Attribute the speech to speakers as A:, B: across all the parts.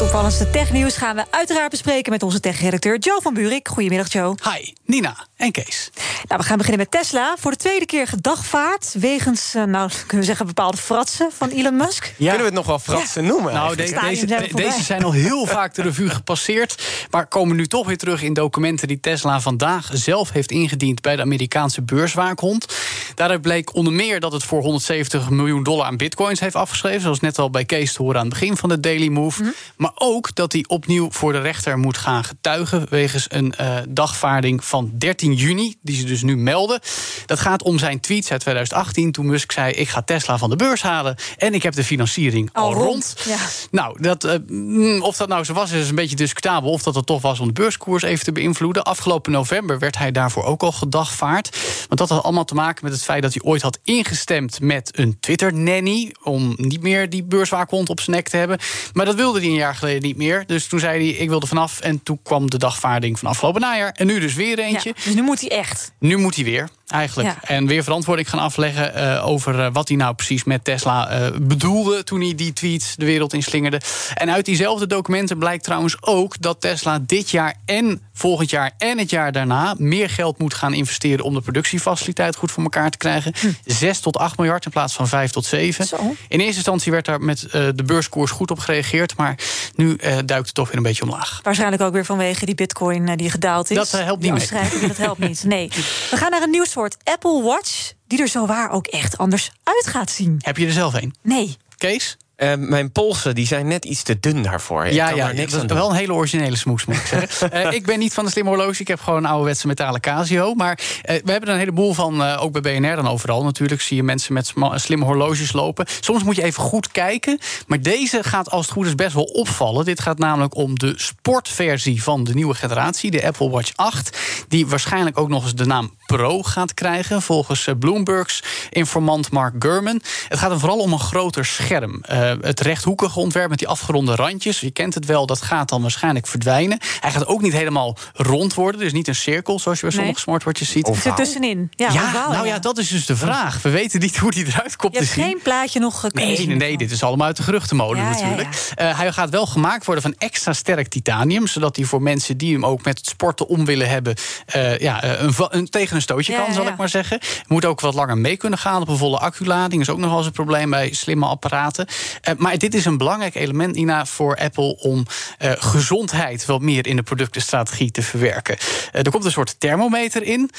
A: Het opvallendste technieuws gaan we uiteraard bespreken met onze tech-redacteur Joe van Buurik. Goedemiddag, Joe.
B: Hi, Nina en Kees.
A: Nou, we gaan beginnen met Tesla. Voor de tweede keer gedagvaard wegens, uh, nou, kunnen we zeggen, bepaalde fratsen van Elon Musk.
C: Ja. Kunnen we het nog wel fratsen ja. noemen?
B: Nou, de, deze, de, deze zijn al heel vaak de revue gepasseerd. Maar komen nu toch weer terug in documenten die Tesla vandaag zelf heeft ingediend bij de Amerikaanse beurswaakhond. Daaruit bleek onder meer dat het voor 170 miljoen dollar aan bitcoins heeft afgeschreven. Zoals net al bij Kees te horen aan het begin van de Daily Move. Mm -hmm. Maar ook dat hij opnieuw voor de rechter moet gaan getuigen. wegens een uh, dagvaarding van 13 juni, die ze dus nu melden. Dat gaat om zijn tweets uit 2018. Toen Musk zei: Ik ga Tesla van de beurs halen. En ik heb de financiering al, al rond. rond.
A: Ja.
B: Nou, dat, uh, of dat nou zo was, is een beetje discutabel. Of dat het toch was om de beurskoers even te beïnvloeden. Afgelopen november werd hij daarvoor ook al gedagvaard. Want dat had allemaal te maken met het feit dat hij ooit had ingestemd met een Twitter-nanny. om niet meer die beurswaakhond op zijn nek te hebben. Maar dat wilde hij een jaar geleden niet meer. Dus toen zei hij: Ik wil er vanaf. En toen kwam de dagvaarding van afgelopen najaar. En nu dus weer eentje.
A: Ja, dus nu moet hij echt.
B: Nu moet hij weer eigenlijk.
A: Ja.
B: En weer verantwoording gaan afleggen uh, over uh, wat hij nou precies met Tesla uh, bedoelde toen hij die tweets de wereld inslingerde. En uit diezelfde documenten blijkt trouwens ook dat Tesla dit jaar en volgend jaar en het jaar daarna meer geld moet gaan investeren om de productiefaciliteit goed voor elkaar te krijgen. Hm. 6 tot 8 miljard in plaats van 5 tot 7.
A: Zo.
B: In eerste instantie werd daar met de beurskoers goed op gereageerd, maar nu duikt het toch weer een beetje omlaag.
A: Waarschijnlijk ook weer vanwege die bitcoin die gedaald is.
B: Dat helpt niet
A: mee. Dat helpt niet. Nee. We gaan naar een nieuw soort Apple Watch, die er zowaar ook echt anders uit gaat zien.
B: Heb je er zelf een?
A: Nee.
B: Kees?
C: Uh, mijn polsen die zijn net iets te dun daarvoor. Ik
B: ja,
C: kan
B: ja
C: niks
B: dat is wel een hele originele smoes, moet ik zeggen. uh, ik ben niet van de slimme horloge. Ik heb gewoon een ouderwetse metalen Casio. Maar uh, we hebben er een heleboel van, ook bij BNR dan overal natuurlijk. Zie je mensen met slimme horloges lopen. Soms moet je even goed kijken. Maar deze gaat als het goed is best wel opvallen. Dit gaat namelijk om de sportversie van de nieuwe generatie. De Apple Watch 8. Die waarschijnlijk ook nog eens de naam Pro gaat krijgen. Volgens Bloomberg's informant Mark Gurman. Het gaat er vooral om een groter scherm. Het rechthoekige ontwerp met die afgeronde randjes. Je kent het wel, dat gaat dan waarschijnlijk verdwijnen. Hij gaat ook niet helemaal rond worden. Dus niet een cirkel, zoals je bij sommige smartwatches ziet.
A: Zit tussenin. Ja,
B: ja
A: ovaal,
B: nou ja, dat is dus de vraag. We weten niet hoe die eruit komt
A: je
B: te
A: hebt
B: zien.
A: geen plaatje nog
B: Nee, nee, nee, nee, dit is allemaal uit de geruchtenmolen
A: Ja, ja,
B: natuurlijk. Uh, hij gaat wel gemaakt worden van extra sterk titanium. Zodat hij voor mensen die hem ook met het sporten om willen hebben... Uh, ja, een, een, tegen een stootje
A: Ja,
B: kan, zal
A: ja.
B: ik maar zeggen. Moet ook wat langer mee kunnen gaan op een volle acculading. is ook nog wel eens een probleem bij slimme apparaten. Uh, maar dit is een belangrijk element, Ina, voor Apple... om uh, gezondheid wat meer in de productenstrategie te verwerken. Uh, er komt een soort thermometer in.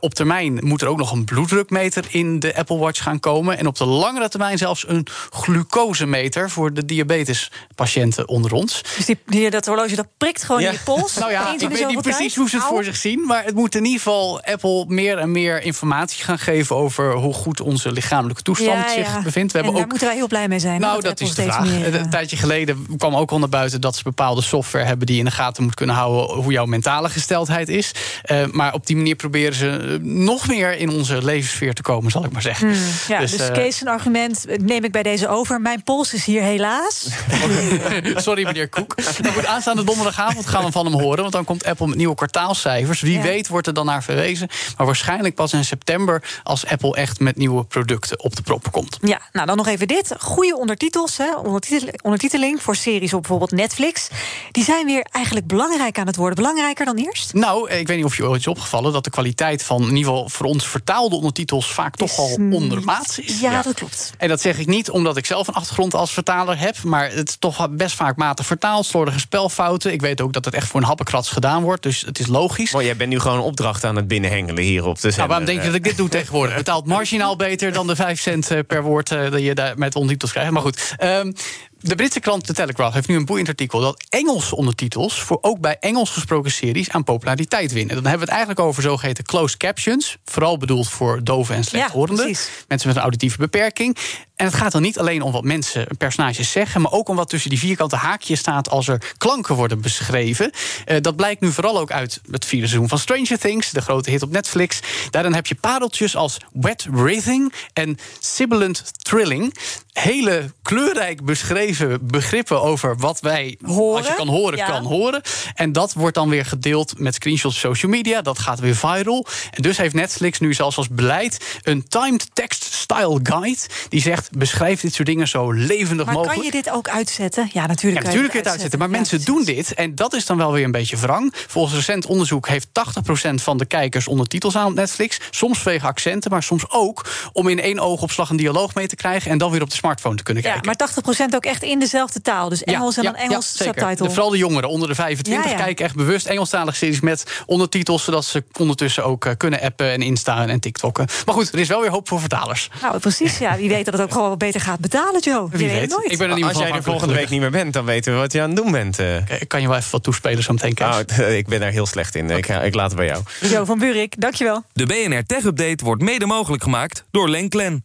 B: Op termijn moet er ook nog een bloeddrukmeter in de Apple Watch gaan komen. En op de langere termijn zelfs een glucosemeter... voor de diabetespatiënten onder ons.
A: Dus die, die, dat horloge dat prikt gewoon
C: Ja.
A: in je pols.
B: Nou ja, ik weet niet precies hoe ze het
A: Au.
B: voor zich zien. Maar het moet in ieder geval Apple meer en meer informatie gaan geven... over hoe goed onze lichamelijke toestand
A: Ja,
B: zich bevindt. We
A: en
B: hebben
A: daar
B: ook
A: moeten wij heel blij mee zijn.
B: nou,
A: hè,
B: dat is de vraag.
A: meer,
B: Een
A: eh,
B: tijdje geleden kwam ook al naar buiten dat ze bepaalde software hebben die in de gaten moet kunnen houden hoe jouw mentale gesteldheid is. Eh, maar op die manier proberen ze eh, nog meer in onze levenssfeer te komen, zal ik maar zeggen.
A: Hmm, ja, dus,
B: eh,
A: Kees, zijn argument neem ik bij deze over. Mijn pols is hier helaas.
B: Sorry, meneer Koek. Nou, goed, aanstaande donderdagavond gaan we van hem horen. Want dan komt Apple met nieuwe kwartaalcijfers. Wie
A: Ja.
B: weet wordt er dan naar verwezen. Maar waarschijnlijk pas in september... als Apple echt met nieuwe producten op de proppen komt.
A: Ja, nou dan nog even dit. Goede hè, ondertitel- ondertiteling voor series op bijvoorbeeld Netflix. Die zijn weer eigenlijk belangrijk aan het worden. Belangrijker dan eerst?
B: Nou, ik weet niet of je ooit is opgevallen... dat de kwaliteit van in ieder geval voor ons vertaalde ondertitels... vaak toch al
A: niet-
B: ondermaats is.
A: Ja, dat klopt.
B: En dat zeg ik niet omdat ik zelf een achtergrond als vertaler heb... maar het is toch best vaak matig vertaald, slordige spelfouten. Ik weet ook dat het echt voor een happenkrats gedaan wordt, dus het is logisch.
C: Mooi, jij bent nu gewoon een opdracht aan het binnenhengelen hier op de zender.
B: Nou, waarom denk je dat ik dit doe tegenwoordig? Het betaalt marginaal beter dan de 5 cent eh, per woord eh, dat je daar met ondertitels krijgt. Maar goed. Um, de Britse krant The Telegraph heeft nu een boeiend artikel dat Engelse ondertitels voor ook bij Engels gesproken series aan populariteit winnen. Dan hebben we het eigenlijk over zogeheten closed captions, vooral bedoeld voor doven en slechthorenden,
A: precies.
B: mensen met een auditieve beperking. En het gaat dan niet alleen om wat mensen, personages zeggen, maar ook om wat tussen die vierkante haakjes staat als er klanken worden beschreven. Eh, dat blijkt nu vooral ook uit het vierde seizoen van Stranger Things, de grote hit op Netflix. Daarin heb je pareltjes als wet breathing en sibilant trilling. Hele kleurrijk beschreven begrippen over wat wij,
A: Horen,
B: als je kan horen,
A: ja.
B: kan horen. En dat wordt dan weer gedeeld met screenshots op social media. Dat gaat weer viral. En dus heeft Netflix nu zelfs als beleid een timed text style guide. Die zegt: beschrijf dit soort dingen zo levendig
A: Maar
B: mogelijk.
A: kan je dit ook uitzetten? Ja, natuurlijk.
B: Ja, natuurlijk kun je het uitzetten. Maar
A: Ja,
B: mensen
A: precies.
B: doen dit. En dat is dan wel weer een beetje wrang. Volgens recent onderzoek heeft 80% van de kijkers ondertitels aan op Netflix. Soms vanwege accenten, maar soms ook om in één oogopslag een dialoog mee te krijgen. En dan weer op de smartphone te kunnen
A: Ja,
B: kijken.
A: maar 80% ook echt in dezelfde taal. Dus Engels en dan Engels subtitle.
B: De- vooral de jongeren onder de 25
A: Ja, ja.
B: kijken echt bewust Engelstalige series met ondertitels, zodat ze ondertussen ook eh, kunnen appen en instaan en TikTokken. Maar goed, er is wel weer hoop voor vertalers.
A: Nou, precies. Ja, wie weet dat het ook gewoon wat beter gaat betalen, Joe.
B: Wie
A: weet.
B: weet.
A: het nooit.
B: Ik ben er niet meer
C: Als
B: van
C: jij er volgende week niet meer bent, dan weten we wat je aan het doen bent. eh.
B: Ik kan je wel even wat toespelen zo meteen, Kees.
C: Oh, ik ben daar heel slecht in. Ik, ik laat het bij jou.
A: Joe van Buurik, dankjewel.
D: De BNR Tech Update wordt mede mogelijk gemaakt door Lenklen.